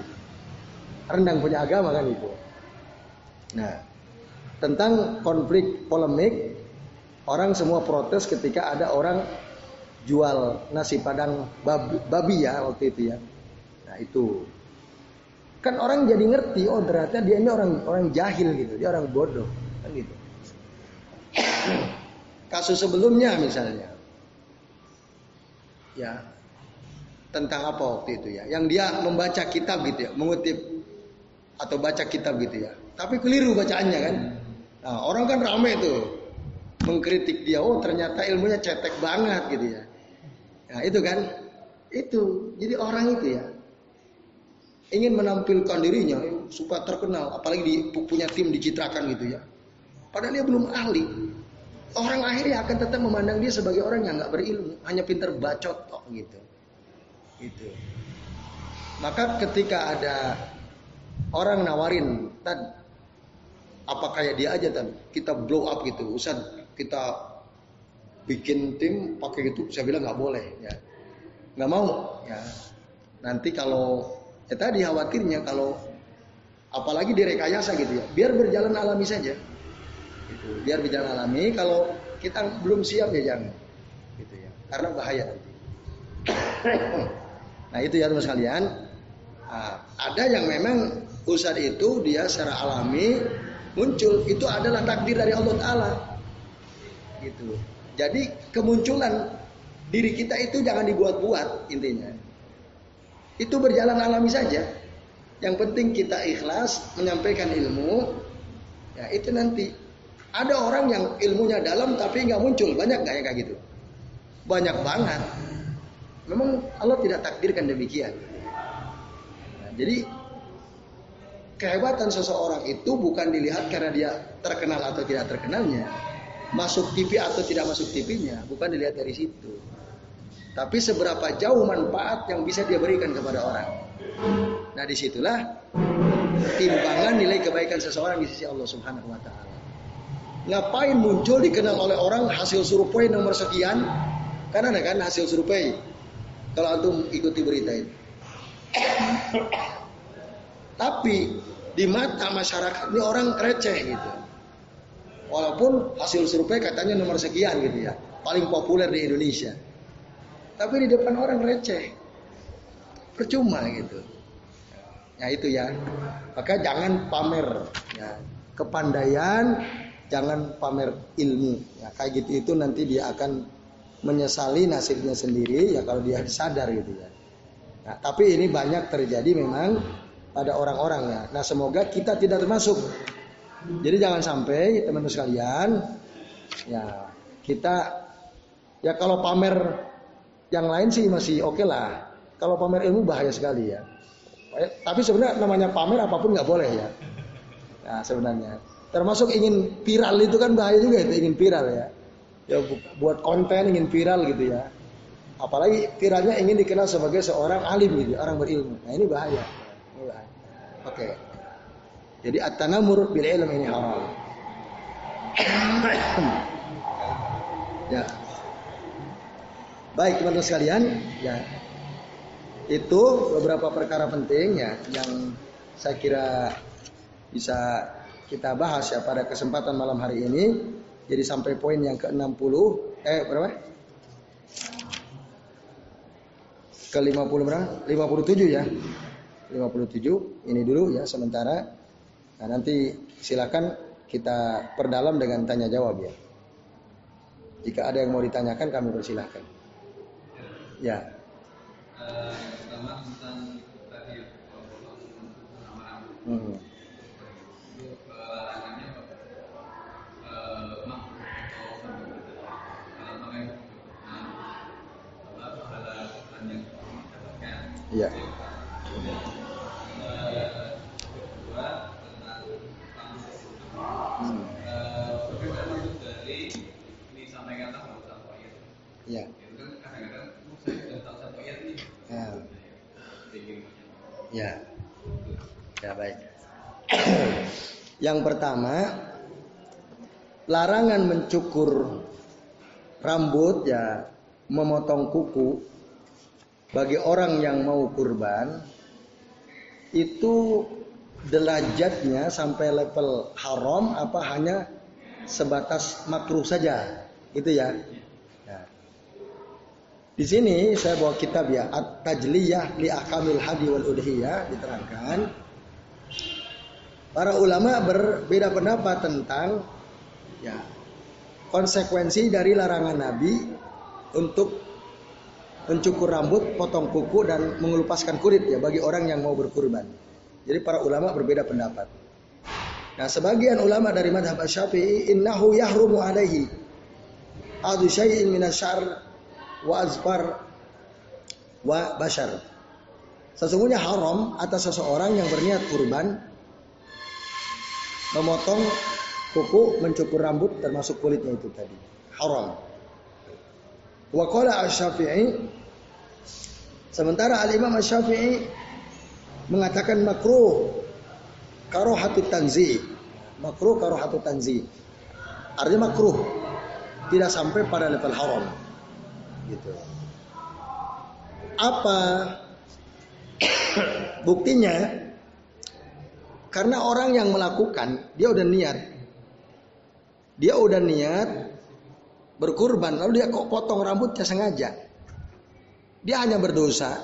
rendang punya agama kan itu. Nah, tentang konflik polemik orang semua protes ketika ada orang jual nasi padang babi, babi ya waktu itu ya. Nah, itu kan orang jadi ngerti oh ternyata dia ini orang orang jahil gitu, dia orang bodoh kan gitu. <clears throat> Kasus sebelumnya misalnya ya. Tentang apa waktu itu ya? Yang dia membaca kitab gitu ya mengutip atau baca kitab gitu ya. Tapi keliru bacaannya kan? Nah, orang kan rame tuh mengkritik dia oh ternyata ilmunya cetek banget gitu ya. Nah itu kan? Itu. Jadi orang itu ya ingin menampilkan dirinya supaya terkenal apalagi di, punya tim dicitrakan gitu ya. Padahal dia belum ahli orang akhirnya akan tetap memandang dia sebagai orang yang nggak berilmu, hanya pinter bacot kok gitu. Gitu. Maka ketika ada orang nawarin, tad apa kayak dia aja tan, kita blow up gitu, usah kita bikin tim pakai gitu, saya bilang nggak boleh ya, nggak mau ya. Nanti kalau ya tadi khawatirnya kalau apalagi direkayasa gitu ya, biar berjalan alami saja. Biar berjalan alami. Kalau kita belum siap ya jangan. Gitu ya. Karena bahaya nanti. <coughs> nah itu ya teman sekalian. Nah, ada yang memang usad itu dia secara alami muncul. Itu adalah takdir dari Allah Taala. Gitu. Jadi kemunculan diri kita itu jangan dibuat-buat intinya. Itu berjalan alami saja. Yang penting kita ikhlas menyampaikan ilmu. Ya itu nanti ada orang yang ilmunya dalam tapi nggak muncul. Banyak nggak ya kayak gitu? Banyak banget. Memang Allah tidak takdirkan demikian. Nah, jadi kehebatan seseorang itu bukan dilihat karena dia terkenal atau tidak terkenalnya. Masuk TV atau tidak masuk TV-nya. Bukan dilihat dari situ. Tapi seberapa jauh manfaat yang bisa dia berikan kepada orang. Nah di situlah timbangan nilai kebaikan seseorang di sisi Allah Subhanahu Wa Taala. Ngapain muncul dikenal oleh orang hasil survei nomor sekian? Kan ada kan hasil survei. Kalau antum ikuti berita itu. Tapi di mata masyarakat ini orang receh gitu. Walaupun hasil survei katanya nomor sekian gitu ya. Paling populer di Indonesia. Tapi di depan orang receh. Percuma gitu. Ya itu ya. Maka jangan pamer ya. Kepandaian jangan pamer ilmu. Ya, kayak gitu itu nanti dia akan menyesali nasibnya sendiri ya kalau dia sadar gitu ya. Nah, tapi ini banyak terjadi memang pada orang-orang ya. Nah, semoga kita tidak termasuk. Jadi jangan sampai teman-teman sekalian ya kita ya kalau pamer yang lain sih masih oke okay lah. Kalau pamer ilmu bahaya sekali ya. Tapi sebenarnya namanya pamer apa pun nggak boleh ya. Nah sebenarnya Termasuk ingin viral itu kan bahaya juga itu ingin viral ya. ya buat konten ingin viral gitu ya. Apalagi viralnya ingin dikenal sebagai seorang alim gitu, orang berilmu. Nah ini bahaya. bahaya. Oke. Jadi at-tanamur bil ilm ini haram. <coughs> ya. Baik teman-teman sekalian, ya. Itu beberapa perkara penting ya yang saya kira bisa kita bahas ya pada kesempatan malam hari ini. Jadi sampai poin yang ke-60 eh berapa? Ke-50 berapa? 57 ya. 57 ini dulu ya sementara. Nah, nanti silakan kita perdalam dengan tanya jawab ya. Jika ada yang mau ditanyakan kami persilahkan. Ya. Hmm. Iya. Iya. Ya. Ya. Ya baik. <clears throat> Yang pertama, larangan mencukur rambut ya, memotong kuku bagi orang yang mau kurban itu derajatnya sampai level haram apa hanya sebatas makruh saja gitu ya. ya. Di sini saya bawa kitab ya At-Tajliyah li Akamil Hadi wal Udhiyah diterangkan para ulama berbeda pendapat tentang ya konsekuensi dari larangan Nabi untuk mencukur rambut, potong kuku dan mengelupaskan kulit ya bagi orang yang mau berkurban. Jadi para ulama berbeda pendapat. Nah, sebagian ulama dari madhab Syafi'i innahu yahrumu alaihi adu syai'in minasyar wa azfar wa bashar. Sesungguhnya haram atas seseorang yang berniat kurban memotong kuku, mencukur rambut termasuk kulitnya itu tadi. Haram. Wa qala asy-Syafi'i Sementara Al-Imam Syafi'i mengatakan makruh karohatu tanzi. Makruh karohatu tanzi. Artinya makruh. Tidak sampai pada level haram. Gitu. Apa <coughs> buktinya? Karena orang yang melakukan, dia udah niat. Dia udah niat berkurban, lalu dia kok potong rambutnya sengaja. Dia hanya berdosa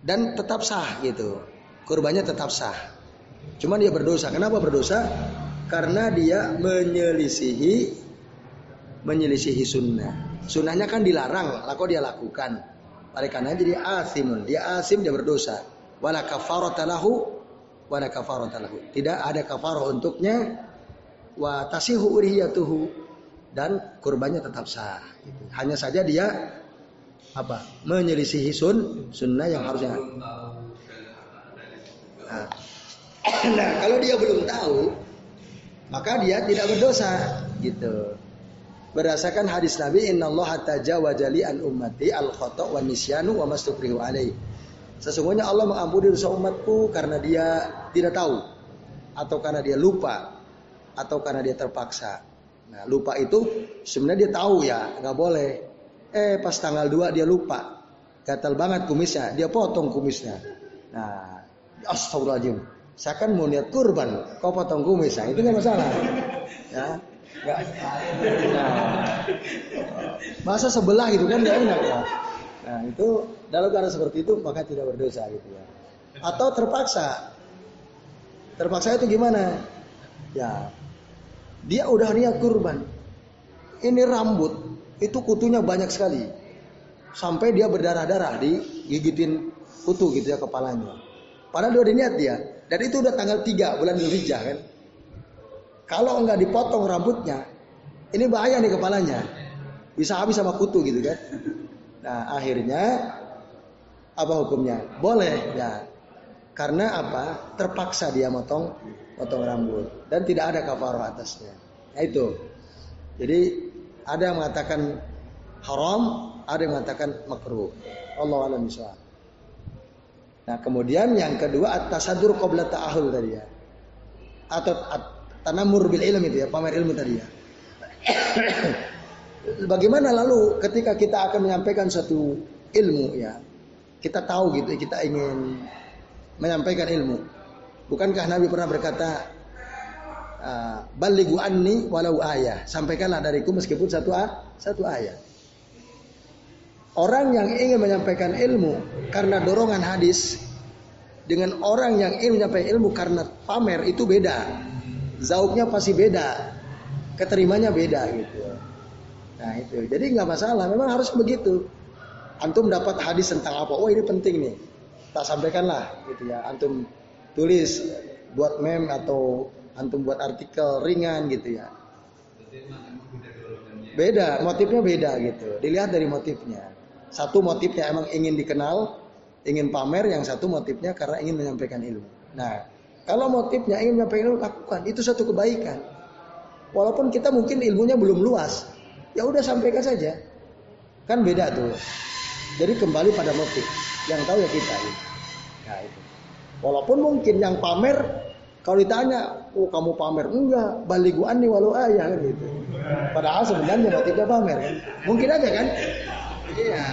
dan tetap sah gitu. Kurbannya tetap sah. Cuma dia berdosa. Kenapa berdosa? Karena dia menyelisihi menyelisihi sunnah. Sunnahnya kan dilarang, lalu dia lakukan. Oleh karena jadi asimun, dia asim dia berdosa. Wala kafaratalahu wala kafaratalahu. Tidak ada kafarah untuknya wa tasihu urhiyatuhu dan kurbannya tetap sah. Gitu. Hanya saja dia apa menyelisihi sun sunnah yang harusnya. Nah, <clears throat> nah kalau dia belum tahu maka dia tidak berdosa gitu. Berdasarkan hadis Nabi Inna Allah tajawaza li an ummati al khata wa nisyanu wa mastukrihu alaih sesungguhnya Allah mengampuni dosa umatku karena dia tidak tahu atau karena dia lupa atau karena dia terpaksa nah lupa itu sebenarnya dia tahu ya nggak boleh Eh pas tanggal 2 dia lupa. Gatal banget kumisnya, dia potong kumisnya. Nah, astagfirullahaladzim. Saya kan mau niat kurban, kau potong kumis, nah, itu nggak masalah. Ya, nggak. Nah, masa sebelah gitu kan nggak enak ya. Nah itu dalam keadaan seperti itu maka tidak berdosa gitu ya. Atau terpaksa. Terpaksa itu gimana? Ya, dia udah niat kurban. Ini rambut itu kutunya banyak sekali. Sampai dia berdarah-darah digigitin kutu gitu ya kepalanya. Padahal dia udah niat dia. Dan itu udah tanggal 3 bulan Dzulhijjah kan. Kalau enggak dipotong rambutnya, ini bahaya nih kepalanya. Bisa habis sama kutu gitu kan. Nah, akhirnya apa hukumnya? Boleh ya. Karena apa? Terpaksa dia motong potong rambut dan tidak ada kafarah atasnya. Nah, itu. Jadi ada yang mengatakan haram, ada yang mengatakan makruh. Allah alam. Nah, kemudian yang kedua at-tasadur qabla ta'ahul tadi ya. Atau tanamur bil ilm itu ya, pamer ilmu tadi ya. <coughs> Bagaimana lalu ketika kita akan menyampaikan suatu ilmu ya, kita tahu gitu, kita ingin menyampaikan ilmu. Bukankah Nabi pernah berkata, ah, baligu anni walau ayah, sampaikanlah dariku meskipun satu satu ayat. Orang yang ingin menyampaikan ilmu karena dorongan hadis dengan orang yang ingin menyampaikan ilmu karena pamer itu beda. Zauknya pasti beda, keterimanya beda gitu. Nah itu, jadi nggak masalah. Memang harus begitu. Antum dapat hadis tentang apa? Oh ini penting nih. Tak sampaikanlah gitu ya. Antum tulis buat meme atau antum buat artikel ringan gitu ya. Beda, motifnya beda gitu. Dilihat dari motifnya. Satu motifnya emang ingin dikenal, ingin pamer, yang satu motifnya karena ingin menyampaikan ilmu. Nah, kalau motifnya ingin menyampaikan ilmu, lakukan. Itu satu kebaikan. Walaupun kita mungkin ilmunya belum luas, ya udah sampaikan saja. Kan beda tuh. Jadi kembali pada motif. Yang tahu ya kita. Nah itu. Walaupun mungkin yang pamer kalau ditanya, oh kamu pamer enggak, baliguan nih walau ayah kan gitu. Padahal sebenarnya motifnya pamer kan. Mungkin aja kan? Iya.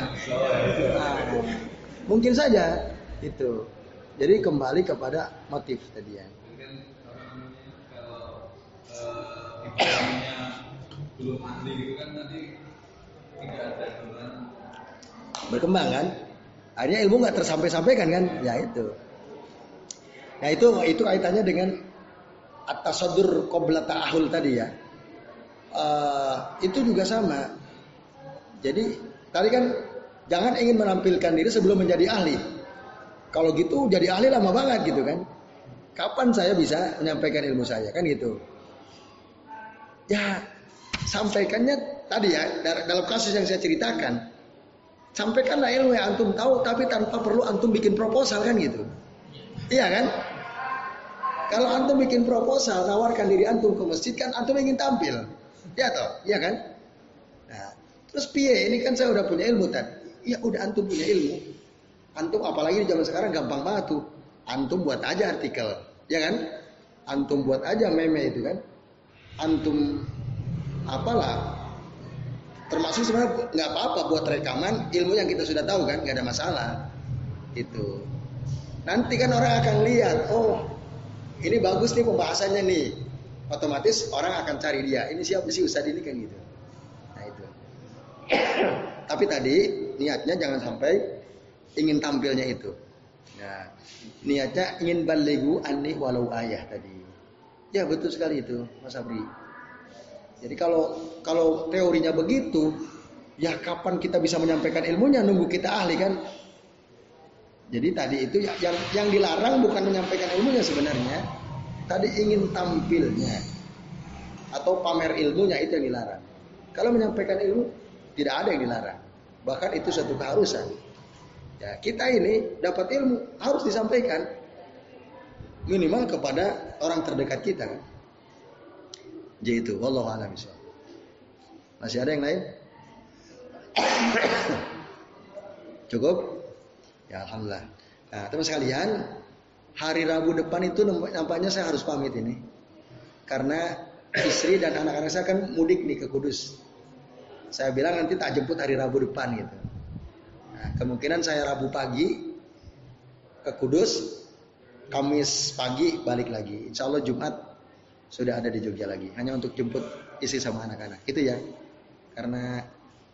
Nah, mungkin saja itu. Jadi kembali kepada motif tadi ya. belum ahli itu kan nanti tidak ada berkembang kan akhirnya ilmu nggak tersampaikan kan? Ya itu. Nah itu itu kaitannya dengan atas sodur qobla ta'ahul tadi ya. Uh, itu juga sama. Jadi tadi kan jangan ingin menampilkan diri sebelum menjadi ahli. Kalau gitu jadi ahli lama banget gitu kan. Kapan saya bisa menyampaikan ilmu saya? Kan gitu. Ya sampaikannya tadi ya dalam kasus yang saya ceritakan sampaikanlah ilmu yang antum tahu tapi tanpa perlu antum bikin proposal kan gitu. Iya kan? Kalau antum bikin proposal nawarkan diri antum ke masjid kan antum ingin tampil. Ya toh? Iya kan? Nah, terus piye? Ini kan saya udah punya ilmu tadi ya udah antum punya ilmu. Antum apalagi di zaman sekarang gampang banget tuh. Antum buat aja artikel ya kan? Antum buat aja meme itu kan? Antum apalah termasuk sebenarnya nggak apa-apa buat rekaman ilmu yang kita sudah tahu kan nggak ada masalah. Itu nanti kan orang akan lihat oh ini bagus nih pembahasannya nih. Otomatis orang akan cari dia ini siapa sih Ustadz ini kan gitu. Nah itu. <coughs> Tapi tadi niatnya jangan sampai ingin tampilnya itu. Nah niatnya ingin baligu ani walau ayah tadi. Ya betul sekali itu Mas Abri jadi kalau kalau teorinya begitu, ya kapan kita bisa menyampaikan ilmunya? Nunggu kita ahli kan? Jadi tadi itu ya, yang yang dilarang bukan menyampaikan ilmunya sebenarnya, tadi ingin tampilnya atau pamer ilmunya itu yang dilarang. Kalau menyampaikan ilmu tidak ada yang dilarang, bahkan itu satu keharusan. Ya, kita ini dapat ilmu harus disampaikan minimal kepada orang terdekat kita kan. J itu. Wallahu a'lam Masih ada yang lain? <coughs> Cukup? Ya alhamdulillah. Nah, teman sekalian, hari Rabu depan itu nampaknya saya harus pamit ini. Karena istri dan anak-anak saya kan mudik nih ke Kudus. Saya bilang nanti tak jemput hari Rabu depan gitu. Nah, kemungkinan saya Rabu pagi ke Kudus, Kamis pagi balik lagi. Insya Allah Jumat sudah ada di Jogja lagi. Hanya untuk jemput istri sama anak-anak. Itu ya. Karena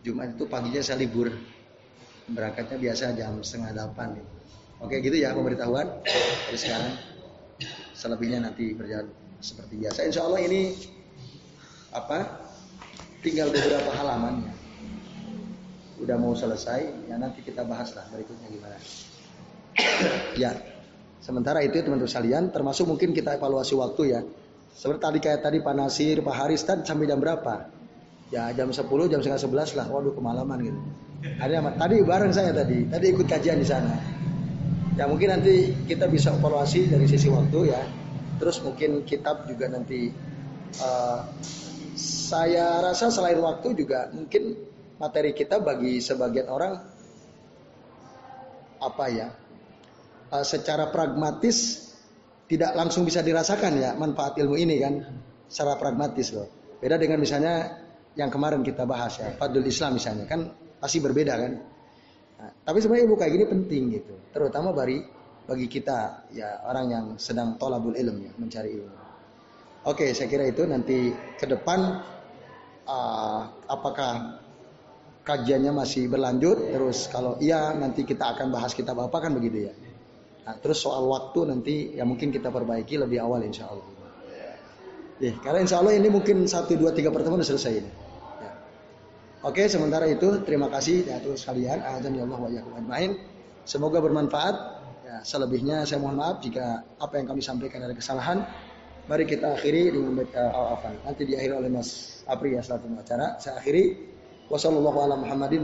Jumat itu paginya saya libur. Berangkatnya biasa jam setengah delapan. Oke gitu ya pemberitahuan. Dari sekarang. Selebihnya nanti berjalan seperti biasa. Insya Allah ini apa? Tinggal beberapa halaman ya. Udah mau selesai. Ya nanti kita bahas lah berikutnya gimana. ya. Sementara itu teman-teman sekalian, termasuk mungkin kita evaluasi waktu ya. Seperti tadi kayak tadi Pak Nasir, Pak Haris tadi sampai jam berapa? Ya jam 10, jam setengah 11 lah. Waduh kemalaman gitu. Ada tadi bareng saya tadi, tadi ikut kajian di sana. Ya mungkin nanti kita bisa evaluasi dari sisi waktu ya. Terus mungkin kitab juga nanti uh, saya rasa selain waktu juga mungkin materi kita bagi sebagian orang apa ya uh, secara pragmatis tidak langsung bisa dirasakan ya manfaat ilmu ini kan secara pragmatis loh. Beda dengan misalnya yang kemarin kita bahas ya, Fadul Islam misalnya kan pasti berbeda kan. Nah, tapi sebenarnya ilmu kayak gini penting gitu, terutama bagi bagi kita ya orang yang sedang tolabul ilm ya, mencari ilmu. Oke, saya kira itu nanti ke depan uh, apakah kajiannya masih berlanjut terus kalau iya nanti kita akan bahas kitab apa kan begitu ya. Nah, terus soal waktu nanti ya mungkin kita perbaiki lebih awal insya Allah. Ya, karena insya Allah ini mungkin satu dua tiga pertemuan sudah selesai ini. Ya. Oke, sementara itu terima kasih ya terus kalian. Azan ya Allah wa main. Semoga bermanfaat. Ya, selebihnya saya mohon maaf jika apa yang kami sampaikan ada kesalahan. Mari kita akhiri dengan baca al-afan. Nanti diakhiri oleh Mas Apri ya selaku acara. Saya akhiri. Wassalamualaikum ala Muhammadin